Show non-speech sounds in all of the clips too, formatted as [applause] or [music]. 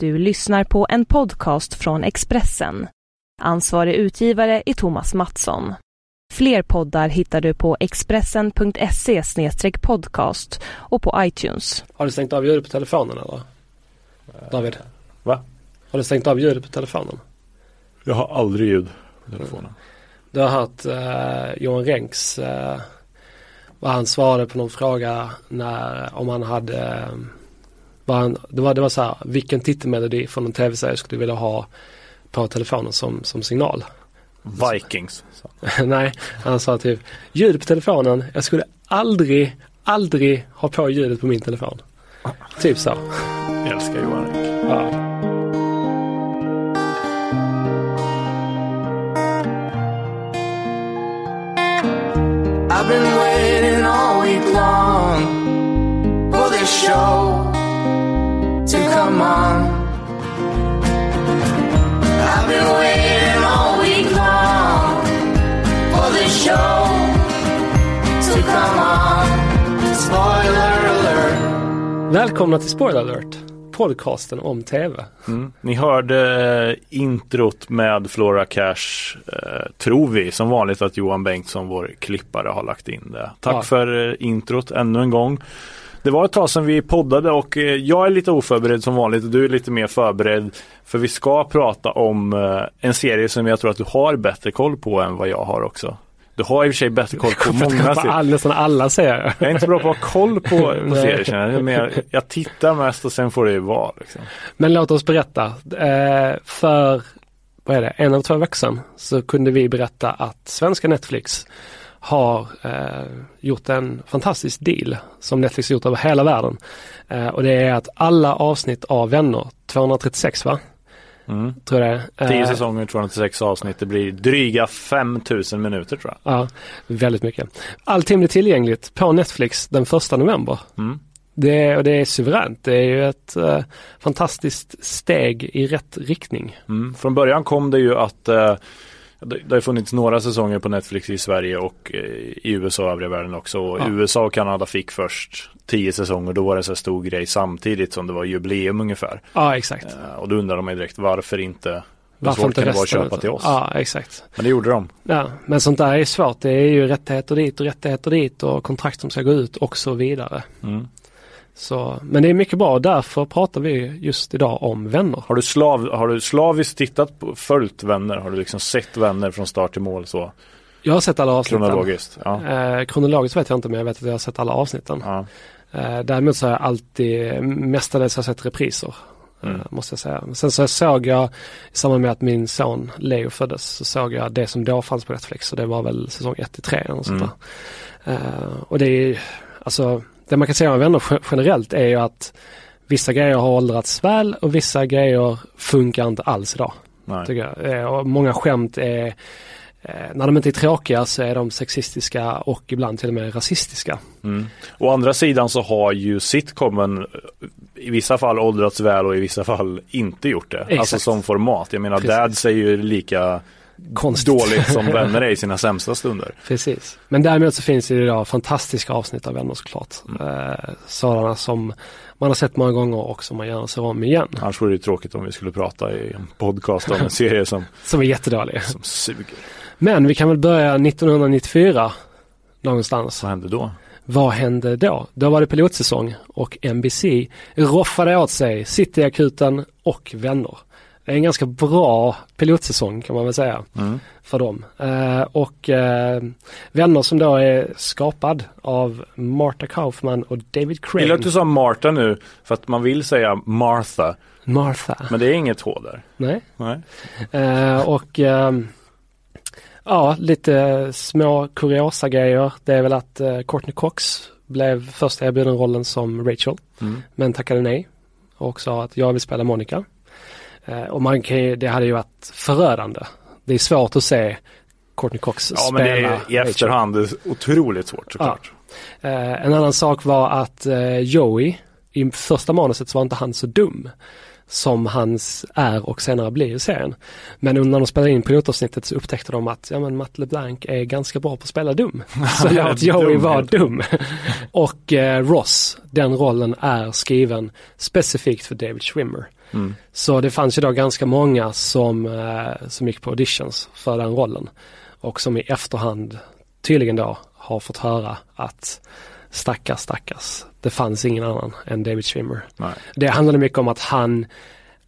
Du lyssnar på en podcast från Expressen. Ansvarig utgivare är Thomas Mattsson. Fler poddar hittar du på expressen.se podcast och på iTunes. Har du stängt av ljudet på telefonen eller? David? Va? Har du stängt av ljudet på telefonen? Jag har aldrig ljud på telefonen. Du har hört eh, Johan Renks eh, vad han svarade på någon fråga när om han hade eh, vad han, det, var, det var så här, vilken titelmelodi från en tv-serie skulle du vilja ha på telefonen som, som signal? Vikings. [laughs] Nej, han sa typ ljud på telefonen, jag skulle aldrig, aldrig ha på ljudet på min telefon. Typ så. Jag älskar Johan Renck. Ja. I've been waiting all week long for this show on. I've been waiting all week long for this show to come on. Spoiler alert. Välkomna till Spoiler alert, podcasten om tv. Mm. Ni hörde eh, introt med Flora Cash, eh, tror vi, som vanligt att Johan Bengtsson, vår klippare, har lagt in det. Tack Ja. för eh, introt ännu en gång. Det var ett tag sedan vi poddade och eh, jag är lite oförberedd som vanligt och du är lite mer förberedd. För vi ska prata om eh, en serie som jag tror att du har bättre koll på än vad jag har också. Du har i och för sig bättre koll på [laughs] många serier. all, nästan alla serier. Jag är inte så bra på att ha koll på, på [laughs] serier känner jag. Men jag. Jag tittar mest och sen får det ju vara. Liksom. Men låt oss berätta. Eh, för, vad är det, en eller två veckor sedan så kunde vi berätta att svenska Netflix har eh, gjort en fantastisk deal som Netflix har gjort över hela världen. Eh, och det är att alla avsnitt av Vänner, 236 va? Mm. Tror jag det är. 10 Eh, säsonger, 206 avsnitt. Det blir dryga 5000 minuter tror jag. Ja, väldigt mycket. Allting blir tillgängligt på Netflix den första november. Mm. Det och det är suveränt. Det är ju ett eh, fantastiskt steg i rätt riktning. Mm. Från början kom det ju att eh, det, det har funnits några säsonger på Netflix i Sverige och eh, i USA och övriga världen också. Ja. USA och Kanada fick först 10 säsonger. Då var det så här stor grej samtidigt som det var jubileum ungefär. Ja, exakt. Eh, och då undrar de mig direkt varför inte Varför svårt inte kan det vara att köpa till oss? Ja, exakt. Men det gjorde de. Ja, men sånt där är svårt. Det är ju rättigheter dit och rättigheter dit och kontrakt som ska gå ut och så vidare. Mm. Så, men det är mycket bra. Därför pratar vi just idag om vänner. Har du, slav, har du slaviskt tittat på, följt vänner? Har du liksom sett vänner från start till mål så Jag har sett alla avsnitten. kronologiskt? Ja. Eh, kronologiskt vet jag inte men jag vet att jag har sett alla avsnitten. Ja. Eh, däremot så har jag alltid, mestadels har jag sett repriser. Mm. eh, Måste jag säga. Sen så såg jag i samband med att min son Leo föddes så såg jag det som då fanns på Netflix och det var väl säsong 1 till 3 eller sånt Mm. Eh, och det är alltså det man kan säga om vänner ge- generellt är ju att vissa grejer har åldrats väl och vissa grejer funkar inte alls idag. Eh, Och många skämt är eh, när de inte är tråkiga så är de sexistiska och ibland till och med rasistiska. Mm. Å andra sidan så har ju sitcomen eh, i vissa fall åldrats väl och i vissa fall inte gjort det. Exakt. Alltså som format. Jag menar Precis. Dads är ju lika Konstigt. dåligt som [laughs] vänner är i sina sämsta stunder. Precis. Men däremot så finns det idag fantastiska avsnitt av Vänner såklart. Eh, sådana som man har sett många gånger och som man gärna ser om igen. Annars vore det tråkigt om vi skulle prata i en podcast om en serie som, [laughs] Som är jättedåliga. som suger. Men vi kan väl börja 1994 någonstans. Vad hände då? Vad hände då? Då var det pilotsäsong och NBC roffade åt sig Cityakuten och Vänner. Det är en ganska bra pilotsäsong kan man väl säga Mm. för dem. Eh, och eh, Vänner som då är skapad av Marta Kaufman och David Jag gillar Crane. att du sa Marta nu för att man vill säga Martha. Martha. Men det är inget H där. Nej. Nej. Eh, och ehm, ja, lite små kuriosa grejer. Det är väl att eh, Courtney Cox blev först erbjuden rollen som Rachel. Mm. men tackade nej. Och sa att jag vill spela Monica. Eh, och man kan ju, det hade ju varit förödande. Det är svårt att se Courtney Cox Ja men spela det är i efterhand är otroligt svårt såklart. Eh, en annan sak var att eh, Joey, i första manuset så var inte han så dum som hans är och senare blir i serien. Men när de spelade in pilotavsnittet så upptäckte de att ja, men Matt LeBlanc är ganska bra på att spela dum. [laughs] Så Ja, att Joey dum, var helt. dum. [laughs] och eh, Ross, den rollen är skriven specifikt för David Schwimmer. Mm. Så det fanns ju då ganska många som, eh, som gick på auditions för den rollen. Och som i efterhand tydligen då har fått höra att stackars, stackars, det fanns ingen annan än David Schwimmer. Nej. Det handlade mycket om att han,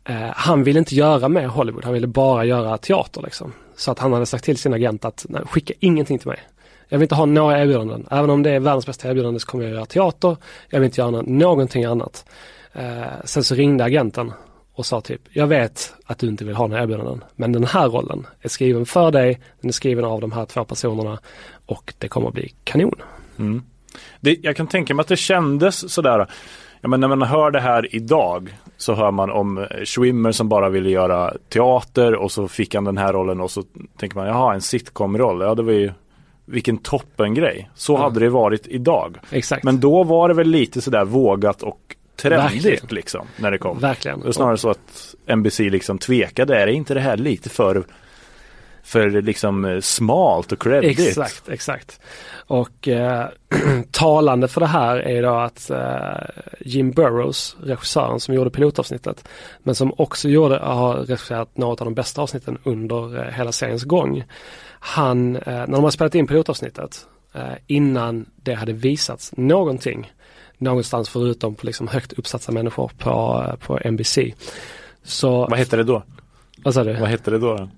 eh, han ville inte göra mer Hollywood, han ville bara göra teater liksom. Så att han hade sagt till sin agent att nej, skicka ingenting till mig. Jag vill inte ha några erbjudanden. Även om det är världens bästa erbjudande så kommer jag göra teater. Jag vill inte göra nå- någonting annat. Eh, sen så ringde agenten och sa typ, jag vet att du inte vill ha några erbjudanden. Men den här rollen är skriven för dig, den är skriven av de här två personerna och det kommer att bli kanon. Mm. Det, jag kan tänka mig att det kändes sådär. Ja, men när man hör det här idag så hör man om eh, Schwimmer som bara ville göra teater och så fick han den här rollen och så tänker man jaha en sitcom-roll. Ja det var ju vilken toppengrej. Så Mm. hade det varit idag. Exakt. Men då var det väl lite sådär vågat och trendigt Verkligen. liksom när det kom. Verkligen. Det var snarare så att NBC liksom tvekade. Är det inte det här lite för för liksom eh, smalt och creddigt? Exakt, exakt. Och eh, [clears throat] talande för det här är då att eh, Jim Burrows, regissören som gjorde pilotavsnittet, men som också gjorde, har regisserat några av de bästa avsnitten under eh, hela seriens gång. Han, eh, när de har spelat in pilotavsnittet, eh, innan det hade visats någonting, någonstans förutom på liksom högt uppsatta människor på, på NBC. Så, Vad hette det då? vad sa du? Vad hette det då? då?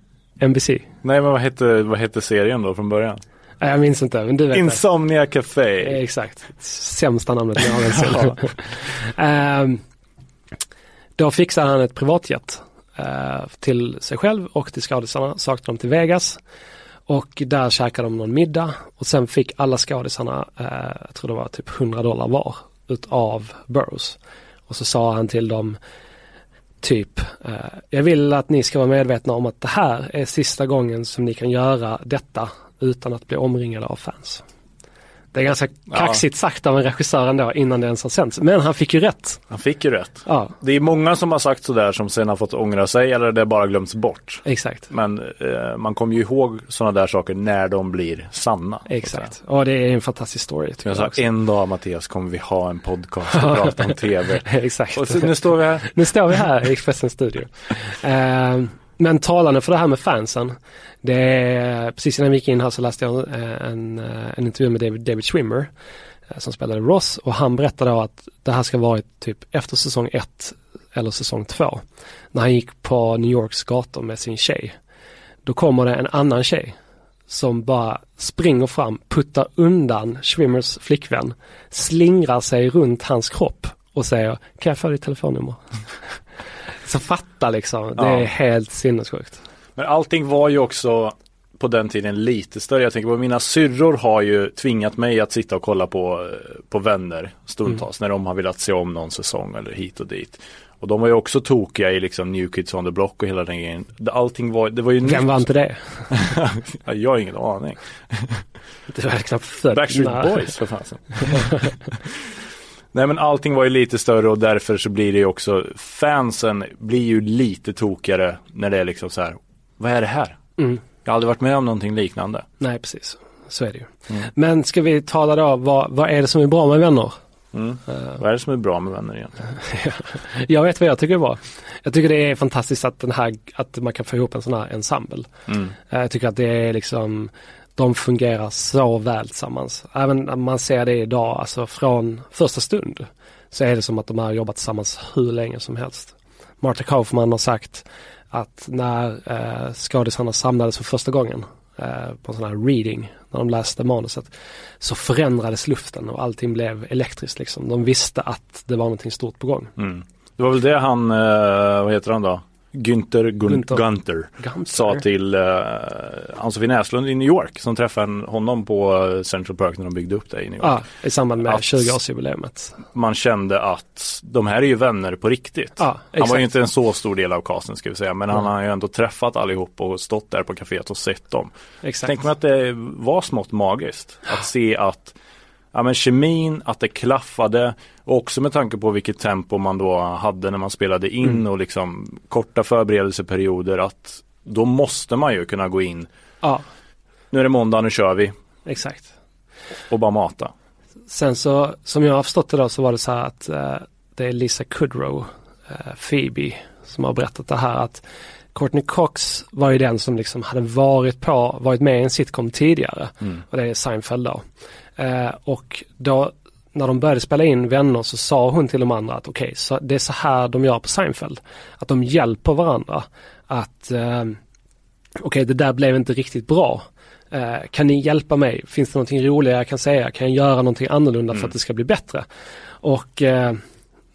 NBC? Nej men vad hette, vad hette serien då från början? Nej, jag minns inte, men du vet det. Insomnia Café. Eh, Exakt. Sämsta namnet [laughs] någonsin. Ehm, då fixade han ett privatjet eh, till sig själv och till skådisarna. Så åkte de till Vegas. Och där käkade de någon middag och sen fick alla skådisarna, eh, jag tror det var typ 100 dollar var, utav Burroughs. Och så sa han till dem typ, eh, jag vill att ni ska vara medvetna om att det här är sista gången som ni kan göra detta utan att bli omringade av fans. Det är ganska kaxigt sagt av en regissör ändå innan det ens har sänts. Men han fick ju rätt. Han fick ju rätt. Ja, Det är många som har sagt sådär som sen har fått ångra sig eller det bara glömts bort. exakt. Men eh, man kommer ju ihåg sådana där saker när de blir sanna. Exakt. Och det är en fantastisk story. Jag sa en dag Mattias kommer vi ha en podcast och [laughs] prata om tv. Exakt. Och så, nu står vi här. Nu står vi här i Expressens studio. [laughs] Eh, men talande för det här med fansen. Det är, precis innan vi gick in här så läste jag eh, en, eh, en intervju med David, David Schwimmer eh, som spelade Ross och han berättade då att det här ska varit typ efter säsong 1 eller säsong 2. När han gick på New Yorks gator med sin tjej. Då kommer det en annan tjej som bara springer fram, puttar undan Schwimmers flickvän, slingrar sig runt hans kropp och säger kan jag få ditt telefonnummer? [laughs] Så fatta liksom, det är Ja. helt sinnessjukt. Men allting var ju också på den tiden lite större. Jag tänker på mina syrror har ju tvingat mig att sitta och kolla på, eh, på vänner stundtals när de har velat se om någon säsong eller hit och dit. Och de var ju också tokiga i liksom New Kids on the Block och hela den grejen. Allting var, det var ju Vem nytt. var inte det? [laughs] Ja, Jag har ingen aning. Det var knappt. Backstreet. Boys för fasen. [laughs] Nej men allting var ju lite större och därför så blir det ju också fansen blir ju lite tokigare när det är liksom så här. Vad är det här? Mm. Jag har aldrig varit med om någonting liknande. Nej, precis. Så är det ju. Mm. Men ska vi tala då, vad, vad är det som är bra med vänner? Mm. Eh, Vad är det som är bra med vänner egentligen? [laughs] jag vet vad jag tycker är bra. Jag tycker det är fantastiskt att, den här, att man kan få ihop en sån här ensemble. Mm. Eh, Jag tycker att det är liksom, de fungerar så väl tillsammans. Även när man ser det idag, alltså från första stund, så är det som att de har jobbat tillsammans hur länge som helst. Marta Kaufman har sagt att när eh, skådisarna samlades för första gången eh, på en sån här reading, när de läste manuset, så förändrades luften och allting blev elektriskt liksom. De visste att det var någonting stort på gång. Mm. Det var väl det han, eh, vad heter han då? Günther, Gun- Gunther. Gunther. sa till eh, Ann-Sofie Näslund i New York som träffade honom på eh, Central Park när de byggde upp det i New York. Ja, i samband med Att- 20-årsjubileumet. Man kände att de här är ju vänner på riktigt. Ja, han var ju inte en så stor del av casten ska vi säga men han Mm. har ju ändå träffat allihop och stått där på kaféet och sett dem. Exakt. Tänk mig att det var smått magiskt att se att ja, men kemin, att det klaffade och också med tanke på vilket tempo man då hade när man spelade in Mm. och liksom korta förberedelseperioder att då måste man ju kunna gå in. Ja, Nu är det måndag, nu kör vi exakt. och bara mata. Sen så, som jag har förstått det då, så var det så här att eh, det är Lisa Kudrow, eh, Phoebe, som har berättat det här att Courtney Cox var ju den som liksom hade varit på, varit med i en sitcom tidigare. Och det är Seinfeld då. Eh, och då när de började spela in Vänner så sa hon till de andra att okej, så det är så här de gör på Seinfeld. Att de hjälper varandra. Att eh, okej, det där blev inte riktigt bra. Eh, kan ni hjälpa mig? Finns det någonting roligare jag kan säga? Kan jag göra någonting annorlunda för att det ska bli bättre? Och eh,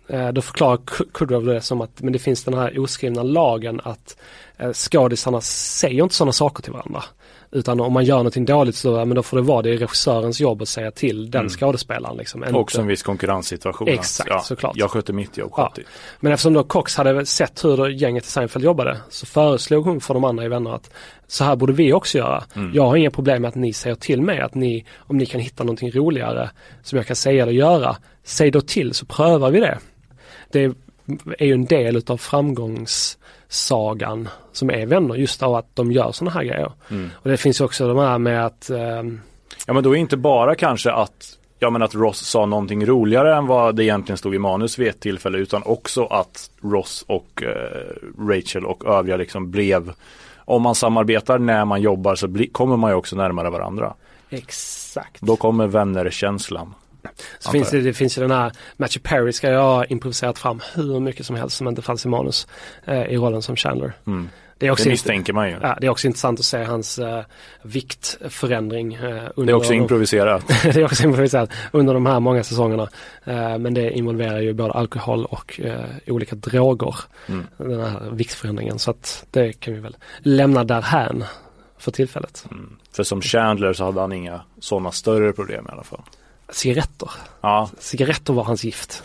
eh, då förklarar Ku- Kudrow det som att men det finns den här oskrivna lagen att eh, skådisarna säger inte sådana saker till varandra. Utan om man gör någonting dåligt så men då får det vara det är regissörens jobb att säga till den skådespelaren. Liksom. Inte- Också en viss konkurrenssituation. Exakt, ja, såklart. Jag sköter mitt jobb, Ja. Men eftersom då Cox hade sett hur gänget i Seinfeld jobbade så föreslog hon för de andra i Vänner att så här borde vi också göra. Jag har inga problem med att ni säger till mig att ni, om ni kan hitta någonting roligare som jag kan säga eller göra, säg då till så prövar vi det. Det är ju en del utav framgångssagan som är Vänner just av att de gör sådana här grejer. Och det finns ju också de här med att ehm, Ja men då är inte bara kanske att Ja men att Ross sa någonting roligare än vad det egentligen stod i manus vid ett tillfälle utan också att Ross och eh, Rachel och övriga liksom blev Om man samarbetar när man jobbar så bli, kommer man ju också närmare varandra. Exakt. Då kommer vänner-känslan. Så finns det, det finns ju den här, Matthew Perry ska jag ha improviserat fram hur mycket som helst som inte fanns i manus eh, i rollen som Chandler. Det är också Det misstänker man ju. Ja, det är också intressant att se hans eh, viktförändring. Eh, under Det är också improviserat. [laughs] det är också improviserat under de här många säsongerna. Eh, men det involverar ju både alkohol och eh, olika droger. Mm. Den här viktförändringen. Så att det kan vi väl lämna därhän för tillfället. För som Chandler så hade han inga sådana större problem i alla fall. Cigaretter. Ja, Cigaretter var hans gift.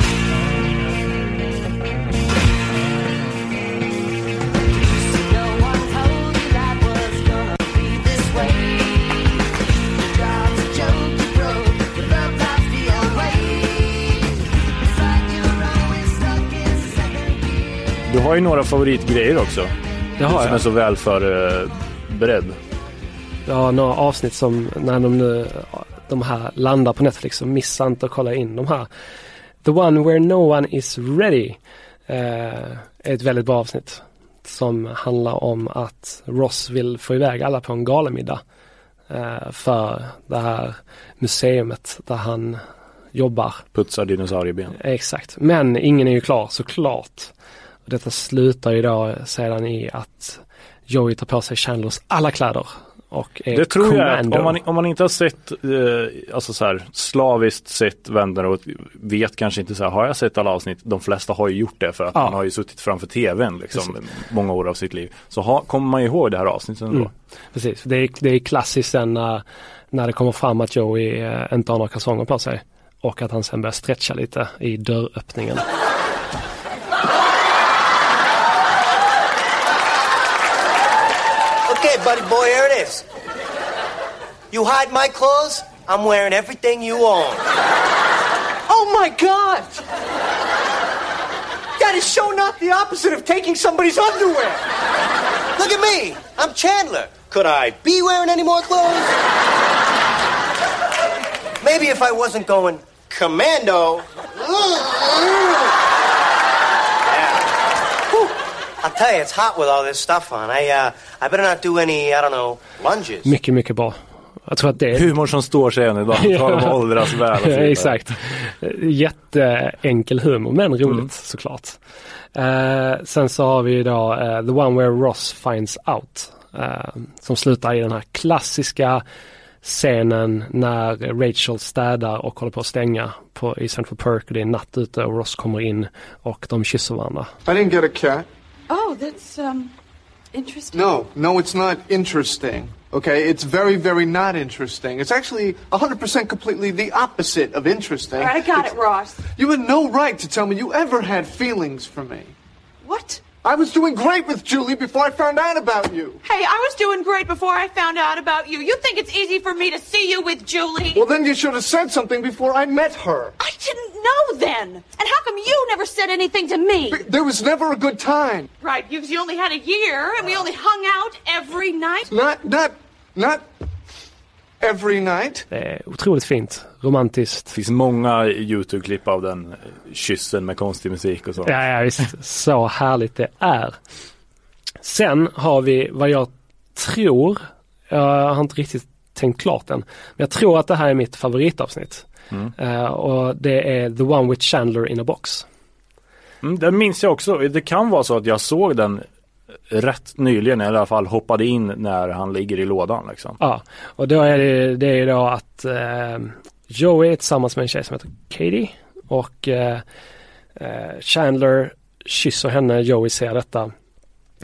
Du har ju några favoritgrejer också. Det har Som är jag. så väl förberedd. Jag har några avsnitt som när de nu de här landar på Netflix så missa inte att kolla in de här. The one where no one is ready eh, är ett väldigt bra avsnitt som handlar om att Ross vill få iväg alla på en galamiddag eh, för det här museumet där han jobbar. Putsar dinosaurieben. Exakt, men ingen är ju klar såklart. Och detta slutar ju då sedan i att Joey tar på sig Chandlers alla kläder och är Det tror jag commando. om man, om man inte har sett, eh, alltså så här, slaviskt sett Vänner och vet kanske inte så här, har jag sett alla avsnitt? De flesta har ju gjort det för att Ja. man har ju suttit framför tvn liksom många år av sitt liv. Så ha, kommer man ihåg det här avsnittet ändå. Mm. Precis, det är, det är klassiskt sen när, när det kommer fram att Joey eh, inte har några kalsonger på sig och att han sen börjar stretcha lite i dörröppningen. Okay, buddy boy, is. You hide my clothes, I'm wearing everything you own. Oh my God! That is so not the opposite of taking somebody's underwear. Look at me, I'm Chandler. Could I be wearing any more clothes? Maybe if I wasn't going commando. Tell you, it's hot with all this stuff on. I, uh, I better not do any, I don't know, lunges. Mycket, mycket bra. Jag tror att det är Humor som står sig än idag. [laughs] Ja. Tar de åldras väl. Exakt. Jätteenkel humor men roligt Mm. såklart. Eh, sen så har vi då eh, The One Where Ross Finds Out. eh, som slutar i den här klassiska scenen när Rachel städar och håller på att stänga på, i Central Perk. och Det är natt ute och Ross kommer in och de kysser varandra. I didn't get a cat. Oh, that's um interesting. No, no, it's not interesting. Okay, it's very, very not interesting. It's actually 100% completely the opposite of interesting. All right, I got it, Ross. You had no right to tell me you ever had feelings for me. What? I was doing great with Julie before I found out about you. Hey, I was doing great before I found out about you. You think it's easy for me to see you with Julie? Well, then you should have said something before I met her. I didn't know then. And how come you never said anything to me? There was never a good time. Right, because you only had a year and we only hung out every night. Not, not, not every night. Eh, Det är otroligt fint. Romantiskt. Det finns många YouTube-klipp av den kyssen med konstig musik och så. Ja, ja visst. Så härligt det är. Sen har vi vad jag tror, jag har inte riktigt tänkt klart än, men jag tror att det här är mitt favoritavsnitt. Eh, och det är The One with Chandler in a box. Mm, den minns jag också. Det kan vara så att jag såg den rätt nyligen, i alla fall hoppade in när han ligger i lådan. Liksom. Ja, och då är det, det är då att eh, Joey är tillsammans med en tjej som heter Katie och eh, eh, Chandler kysser henne, Joey ser detta.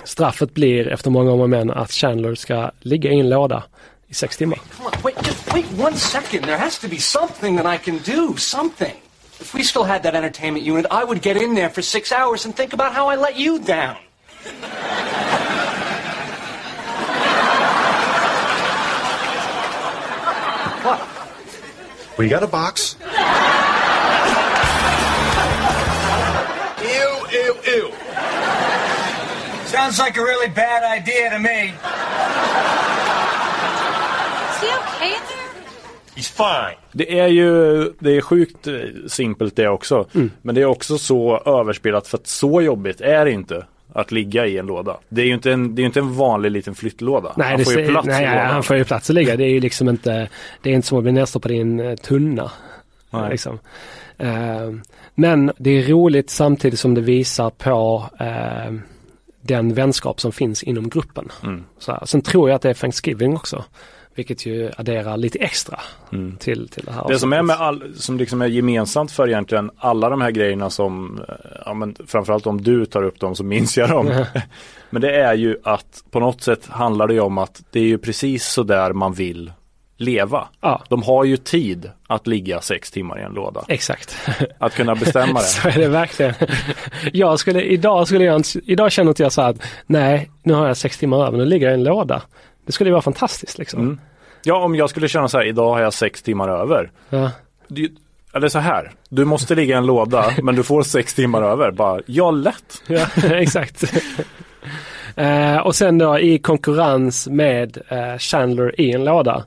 Straffet blir efter många om och men att Chandler ska ligga i en låda i sex timmar. Come on, wait, just wait one second. There has to be something that I can do. Something. If we still had that entertainment unit, I would get in there for six hours and think about how I let you down. We got a box. ew, ew, ew. Sounds like a really bad idea to me. Is he okay in there? He's fine. Det är ju det är sjukt eh, simpelt det också. Men det är också så överspelat för att så jobbigt är det inte att ligga i en låda. Det är ju inte en, det är inte en vanlig liten flyttlåda. Nej, han får ju plats nej, i lådan. han får ju plats att ligga. Det är ju liksom inte, det är inte som att bli nedstoppad i en eh, tunna. Liksom. Eh, men det är roligt samtidigt som det visar på eh, den vänskap som finns inom gruppen. Mm. Så här. Sen tror jag att det är Thanksgiving också. Vilket ju adderar lite extra Mm. till, till det här. Det som är med all, som liksom är gemensamt för egentligen alla de här grejerna som, eh, ja men framförallt om du tar upp dem så minns jag dem. [laughs] men det är ju att på något sätt handlar det ju om att det är ju precis så där man vill leva. Ja. De har ju tid att ligga sex timmar i en låda. Exakt. [laughs] Att kunna bestämma det. [laughs] så är det verkligen. Jag skulle, idag skulle jag, idag känner inte jag så här att nej, nu har jag sex timmar över, nu ligger jag i en låda. Det skulle ju vara fantastiskt liksom. Mm. Ja, om jag skulle känna så här, idag har jag sex timmar över. Ja. Det- Eller så här, du måste ligga i en låda [laughs] men du får sex timmar över. Bara, ja lätt. Ja, [laughs] exakt. Eh, och sen då i konkurrens med eh, Chandler i en låda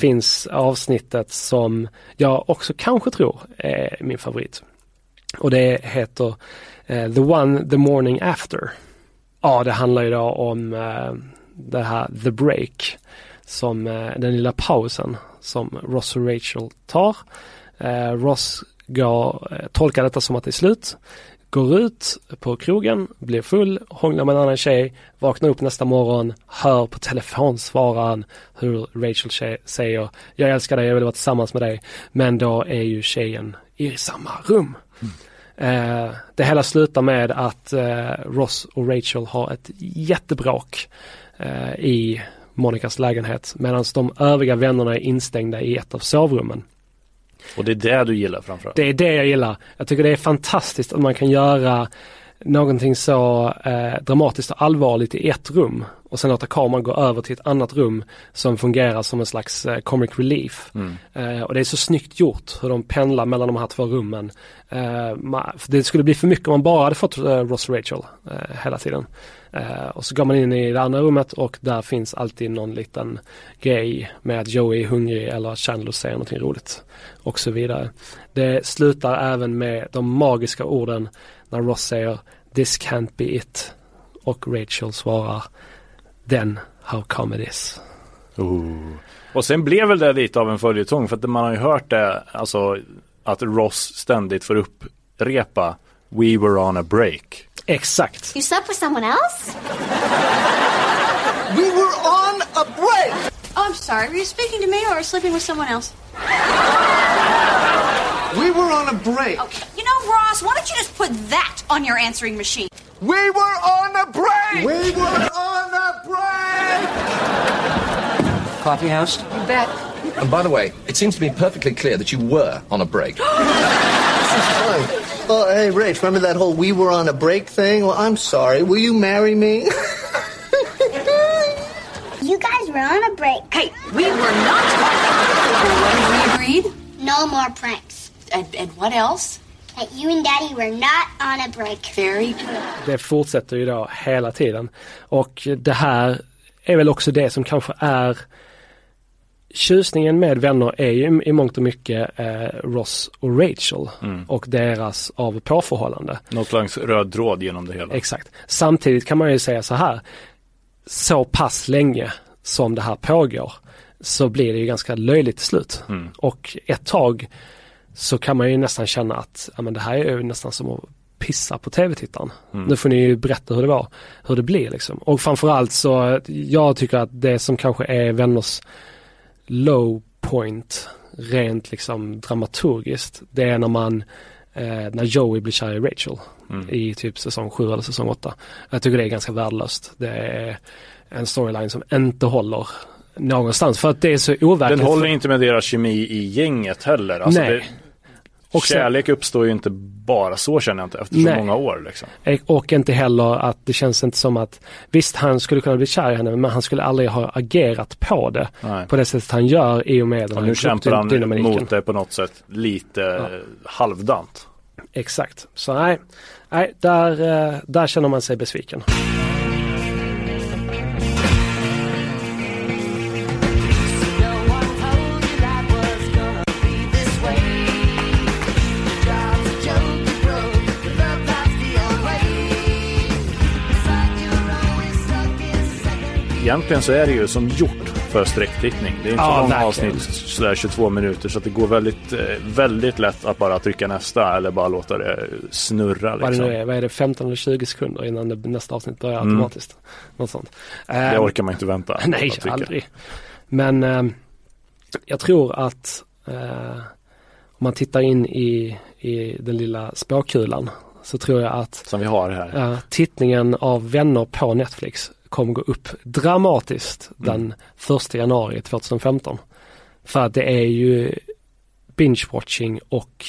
finns avsnittet som jag också kanske tror är min favorit. Och det heter eh, The One The Morning After. Ja, det handlar ju då om det här The Break. Som eh, den lilla pausen som Ross och Rachel tar. Eh, Ross går, eh, tolkar detta som att det är slut. Går ut på krogen, blir full, hånglar med en annan tjej, vaknar upp nästa morgon, hör på telefonsvararen hur Rachel säger Jag älskar dig, jag vill vara tillsammans med dig. Men då är ju tjejen i samma rum. Eh, det hela slutar med att eh, Ross och Rachel har ett jättebråk eh, i Monikas lägenhet medan de övriga vännerna är instängda i ett av sovrummen. Och det är det du gillar framförallt. Det är det jag gillar. Jag tycker det är fantastiskt att man kan göra någonting så eh, dramatiskt och allvarligt i ett rum och sen låta kameran gå över till ett annat rum som fungerar som en slags eh, comic relief. Eh, och det är så snyggt gjort hur de pendlar mellan de här två rummen. Eh, ma- för det skulle bli för mycket om man bara hade fått eh, Ross och Rachel eh, hela tiden. Och så går man in i det andra rummet och där finns alltid någon liten grej med att Joey är hungrig eller att Chandler säger någonting roligt och så vidare. Det slutar även med de magiska orden när Ross säger This can't be it och Rachel svarar Then how come it is. Oh. Och sen blev väl det lite av en följetong för att man har ju hört det, alltså att Ross ständigt får upprepa We were on a break. Exakt. You slept with someone else? [laughs] We were on a break! Oh, I'm sorry. Were you speaking to me or sleeping with someone else? We were on a break. Okay. You know, Ross, why don't you just put that on your answering machine? We were on a break! We were on a break! Coffee house? You bet. And by the way, it seems to me perfectly clear that you were on a break. Fine. [gasps] Oh, oh, hey, Rach, remember that whole we were on a break thing? Well, I'm sorry. Will you marry me? [laughs] You guys were on a break. Hey, we were not. what have we agreed? No more pranks. And, and what else? That you and Daddy were not on a break. Very good. Det fortsätter ju då hela tiden. Och det här är väl också det som kanske är tjusningen med vänner är ju i mångt och mycket eh, Ross och Rachel Mm. och deras av och påförhållande. Något slags röd tråd genom det hela. Exakt. Samtidigt kan man ju säga så här, så pass länge som det här pågår så blir det ju ganska löjligt till slut. Mm. Och ett tag så kan man ju nästan känna att ja, men det här är ju nästan som att pissa på tv-tittaren. Mm. Nu får ni ju berätta hur det var, hur det blir liksom. Och framförallt så, jag tycker att det som kanske är vänners low point rent liksom dramaturgiskt, det är när man eh, när Joey blir kär i Rachel Mm. i typ säsong 7 eller säsong 8. Jag tycker det är ganska värdelöst. Det är en storyline som inte håller någonstans för att det är så overkligt. Den håller inte med deras kemi i gänget heller. Alltså Nej. Det, Och sen- kärlek uppstår ju inte bara så känner jag inte efter så Nej. många år. Liksom. Och inte heller att det känns inte som att visst han skulle kunna bli kär i henne men han skulle aldrig ha agerat på det Nej. på det sättet han gör i och med den Och här nu kämpar han mot det på något sätt lite eh, halvdant. Exakt. Så nej, nej där, eh, där känner man sig besviken. Egentligen så är det ju som gjort för sträcktittning. Det är inte Ja, så verkligen. avsnitt, sådär 22 minuter, så det går väldigt, eh, väldigt lätt att bara trycka nästa eller bara låta det snurra. Vad det Liksom. är, vad är det, 15 eller 20 sekunder innan det, nästa avsnitt börjar Mm. automatiskt. Något sånt. Det Eh, orkar man inte vänta. [laughs] Nej, aldrig. Men eh, jag tror att eh, om man tittar in i, i den lilla spåkulan så tror jag att Som vi har här. eh, tittningen av vänner på Netflix kommer gå upp dramatiskt den 1 januari 2015. För att det är ju binge-watching och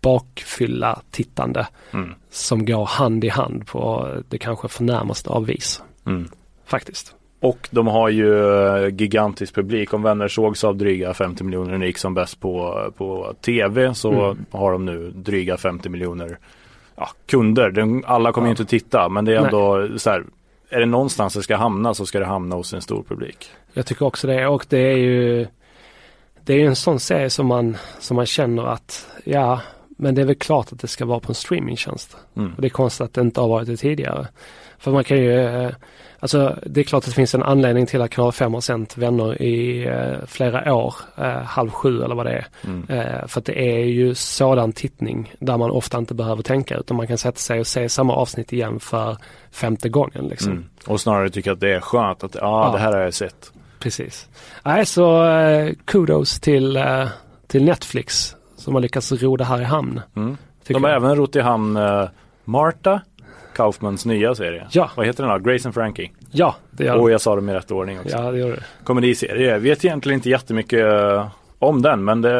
bakfylla tittande Mm. som går hand i hand på det kanske förnärmaste av vis. Mm. Faktiskt. Och de har ju eh, gigantisk publik. Om vänner sågs av dryga 50 miljoner när det gick som bäst på, på tv så Mm. har de nu dryga 50 miljoner ja, kunder. Den, alla kommer ju inte titta men det är Nej. ändå så här. Är det någonstans det ska hamna så ska det hamna hos en stor publik. Jag tycker också det och det är ju Det är ju en sån serie som man, som man känner att ja, men det är väl klart att det ska vara på en streamingtjänst. Mm. Och det är konstigt att det inte har varit det tidigare. För man kan ju, eh, alltså det är klart att det finns en anledning till att kanal 5 har sänt vänner i eh, flera år, eh, halv sju eller vad det är. Mm. För att det är ju sådan tittning där man ofta inte behöver tänka utan man kan sätta sig och se samma avsnitt igen för femte gången liksom. Mm. Och snarare tycka att det är skönt att ja, Ja. det här har jag sett. Precis. Nej, så kudos till, till Netflix som har lyckats ro det här i hamn. Mm. De har jag. även rott i hamn eh, Marta Kaufmans nya serie. Ja. Vad heter den då? Grace and Frankie. Ja, det gör Och jag sa dem i rätt ordning också. Ja, det gör det. komediserie. Jag vet egentligen inte jättemycket eh, om den men det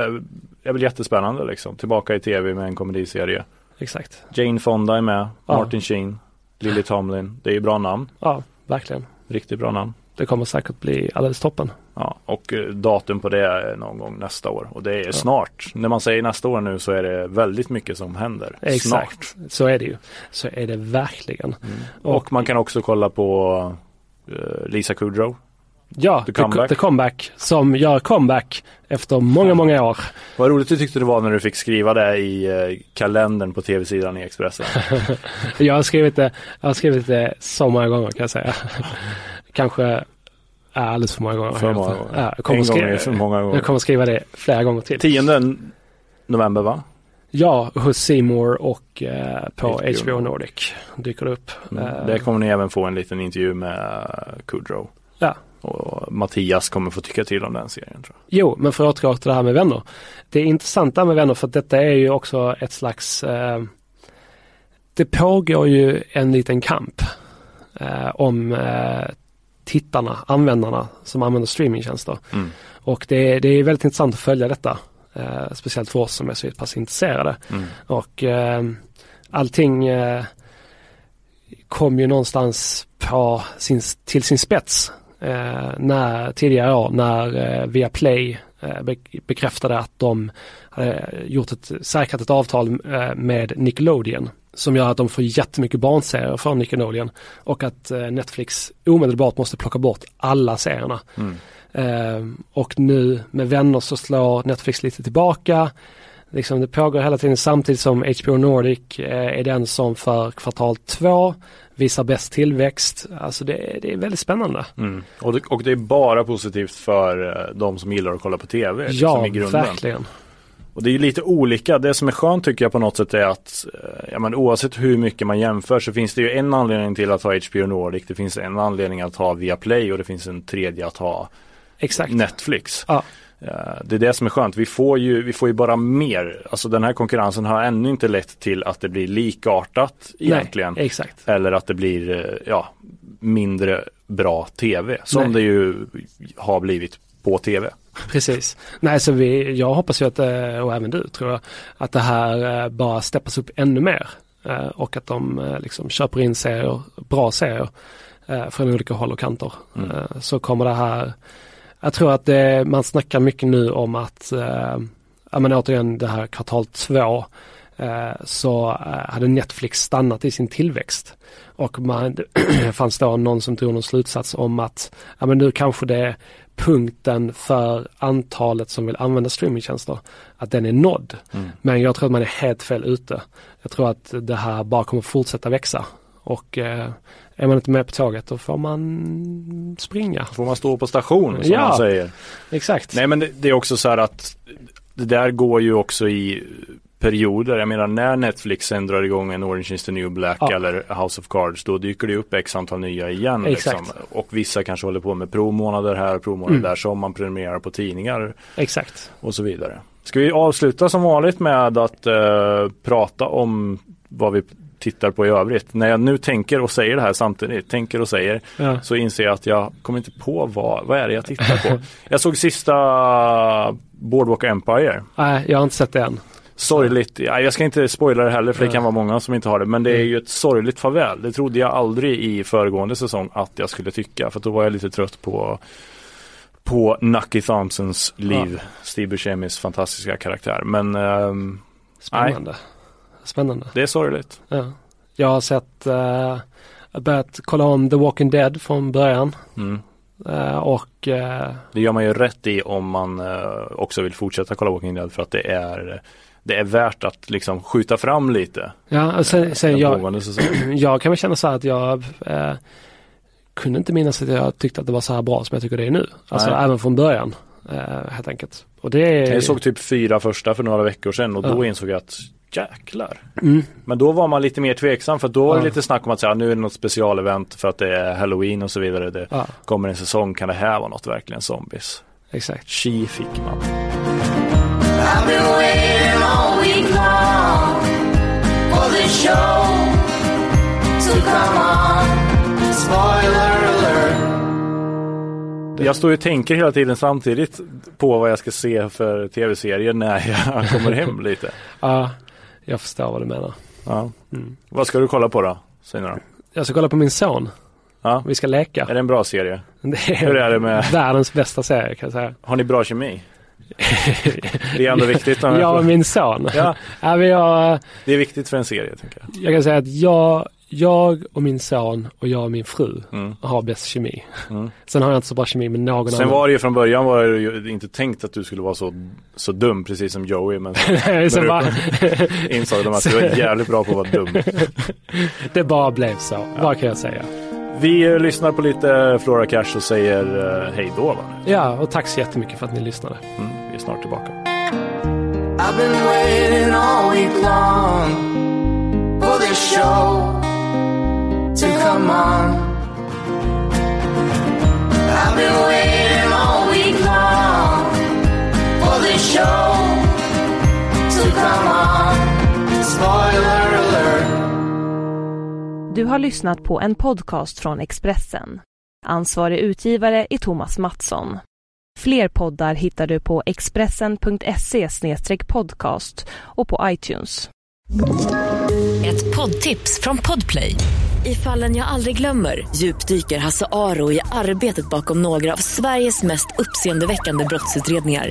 är väl jättespännande liksom. Tillbaka i tv med en komediserie. Exakt. Jane Fonda är med, Ja. Martin Sheen, Lily Tomlin. Det är ju bra namn. Ja, verkligen. Riktigt bra namn. Det kommer säkert bli alldeles toppen. Ja, och eh, datum på det är någon gång nästa år. Och det är snart. När man säger nästa år nu så är det väldigt mycket som händer. Exakt. Snart. Så är det ju. Så är det verkligen. Och, man kan också kolla på eh, Lisa Kudrow. Ja, The The Comeback. The Comeback som gör comeback efter många, många år. Vad roligt du tyckte det var när du fick skriva det i eh, kalendern på tv-sidan i Expressen. [laughs] Jag har skrivit det, jag har skrivit det så många gånger kan jag säga. [laughs] Kanske ja, alldeles för många gånger. För många gånger. Ja, jag, kommer En gång skriva, är för många gånger. jag kommer skriva det flera gånger till. 10 november va? Ja, hos Seymour och eh, på HBO HBO, Nordic dyker det upp. Mm. Eh, Där kommer ni även få en liten intervju med eh, Kudrow. Ja. Och Mattias kommer få tycka till om den serien tror jag. Jo, men för att återgå till det här med vänner. Det är intressant det här med vänner för att detta är ju också ett slags eh, Det pågår ju en liten kamp eh, om eh, tittarna, användarna som använder streamingtjänster. Mm. Och det, är- det är väldigt intressant att följa detta. Eh, speciellt för oss som är så pass intresserade. Mm. Och eh, allting eh, kom ju någonstans på sin, till sin spets eh, när, tidigare år när eh, Viaplay eh, be, bekräftade att de hade gjort ett, säkrat ett avtal eh, med Nickelodeon som gör att de får jättemycket barnserier från Nickelodeon och att eh, Netflix omedelbart måste plocka bort alla serierna. Eh, och nu med vänner så slår Netflix lite tillbaka. Liksom det pågår hela tiden samtidigt som HBO Nordic eh, är den som för kvartal två visar bäst tillväxt. Alltså det, det är väldigt spännande. Mm. Och, det, och det är bara positivt för eh, de som gillar att kolla på TV. Ja, liksom, i grunden. verkligen. Och det är ju lite olika. Det som är skönt tycker jag på något sätt är att eh, ja, men oavsett hur mycket man jämför så finns det ju en anledning till att ha HBO Nordic. Det finns en anledning att ha Viaplay och det finns en tredje att ha Exakt. Netflix. Ja. Eh, Det är det som är skönt. Vi får, ju, vi får ju bara mer. Alltså den här konkurrensen har ännu inte lett till att det blir likartat egentligen. Nej, exakt. Eller att det blir eh, ja, mindre bra tv. Som Nej. det ju har blivit på tv. Precis. Nej, så vi, jag hoppas ju att, eh, och även du tror jag, att det här eh, bara steppas upp ännu mer. Eh, Och att de liksom köper in serier, bra serier från olika håll och kanter. Eh, Så kommer det här, jag tror att det, man snackar mycket nu om att, ja men återigen det här kvartal två, så hade Netflix stannat i sin tillväxt. Och man, det [clears throat] fanns då någon som drog någon slutsats om att ja, men nu kanske det punkten för antalet som vill använda streamingtjänster, att den är nådd. Men jag tror att man är helt fel ute. Jag tror att det här bara kommer fortsätta växa. Och eh, är man inte med på tåget då får man springa. Får man stå på station som Ja. man säger. Exakt. Nej men det, det är också så här att det där går ju också i perioder. Jag menar när Netflix sen drar igång en Orange is the new black Ja. eller House of Cards då dyker det upp x antal nya igen. Liksom. Och vissa kanske håller på med provmånader här, provmånader Mm. där som man prenumererar på tidningar Exakt. och så vidare. Ska vi avsluta som vanligt med att eh, prata om vad vi tittar på i övrigt. När jag nu tänker och säger det här samtidigt, tänker och säger, Ja. så inser jag att jag kommer inte på vad, vad är det jag tittar på. [laughs] jag såg sista Boardwalk Empire. Nej, jag har inte sett det än. Sorgligt, ja, jag ska inte spoila det heller för det Ja. kan vara många som inte har det. Men det är Mm. ju ett sorgligt farväl. Det trodde jag aldrig i föregående säsong att jag skulle tycka. För då var jag lite trött på på Nucky Thompsons liv. Steve Buscemis fantastiska karaktär. Men ehm, Spännande. Spännande. det är sorgligt. Ja. Jag har sett, uh, börjat kolla om The Walking Dead från början. Mm. Eh, och eh, Det gör man ju rätt i om man eh, också vill fortsätta kolla Walking Dead för att det är det är värt att liksom skjuta fram lite. ja, och sen, sen den jag, [clears throat] jag kan väl känna så här att jag eh, kunde inte minnas att jag tyckte att det var så här bra som jag tycker det är nu. Alltså Nej. även från början. Eh, helt enkelt. Och det är... Jag såg typ fyra första för några veckor sedan och då Ja. insåg jag att jäklar. Mm. Men då var man lite mer tveksam för då var det Ja. lite snack om att säga, nu är det något specialevent för att det är halloween och så vidare. Det Ja. kommer en säsong, kan det här vara något verkligen zombies? Exakt. Chi fick man. I've been waiting all week long for this show to come on. Spoiler alert. Jag står ju och tänker hela tiden samtidigt på vad jag ska se för tv-serier när jag [laughs] kommer hem lite. Ja, jag förstår vad du menar. Ja. Mm. Vad ska du kolla på då? Säg. Jag ska kolla på min son. Ja. Vi ska leka. Är det en bra serie? [laughs] Det Hur är det med- världens bästa serie kan jag säga. Har ni bra kemi? Det är ändå viktigt. [laughs] jag och min son. Ja. Ja, jag, Det är viktigt för en serie tycker jag. jag kan säga att jag, jag och min son och jag och min fru Mm. har bäst kemi. Mm. Sen har jag inte så bra kemi med någon Sen annan. var det ju från början var det ju inte tänkt att du skulle vara så, så dum precis som Joey men [laughs] så, Nej, sen bara- insåg de att du var jävligt bra på att vara dum. [laughs] det bara blev så. Vad kan jag säga? Vi lyssnar på lite Flora Cash och säger eh, hej då. Va? Ja, och tack så jättemycket för att ni lyssnade. Mm, vi är snart tillbaka. I've been waiting all week long for this show to come on. I've been waiting all week long for this show Du har lyssnat på en podcast från Expressen. Ansvarig utgivare är Thomas Mattsson. Fler poddar hittar du på expressen.se podcast och på iTunes. Ett poddtips från Podplay. I fallen jag aldrig glömmer djupdyker Hasse Aro i arbetet bakom några av Sveriges mest uppseendeväckande brottsutredningar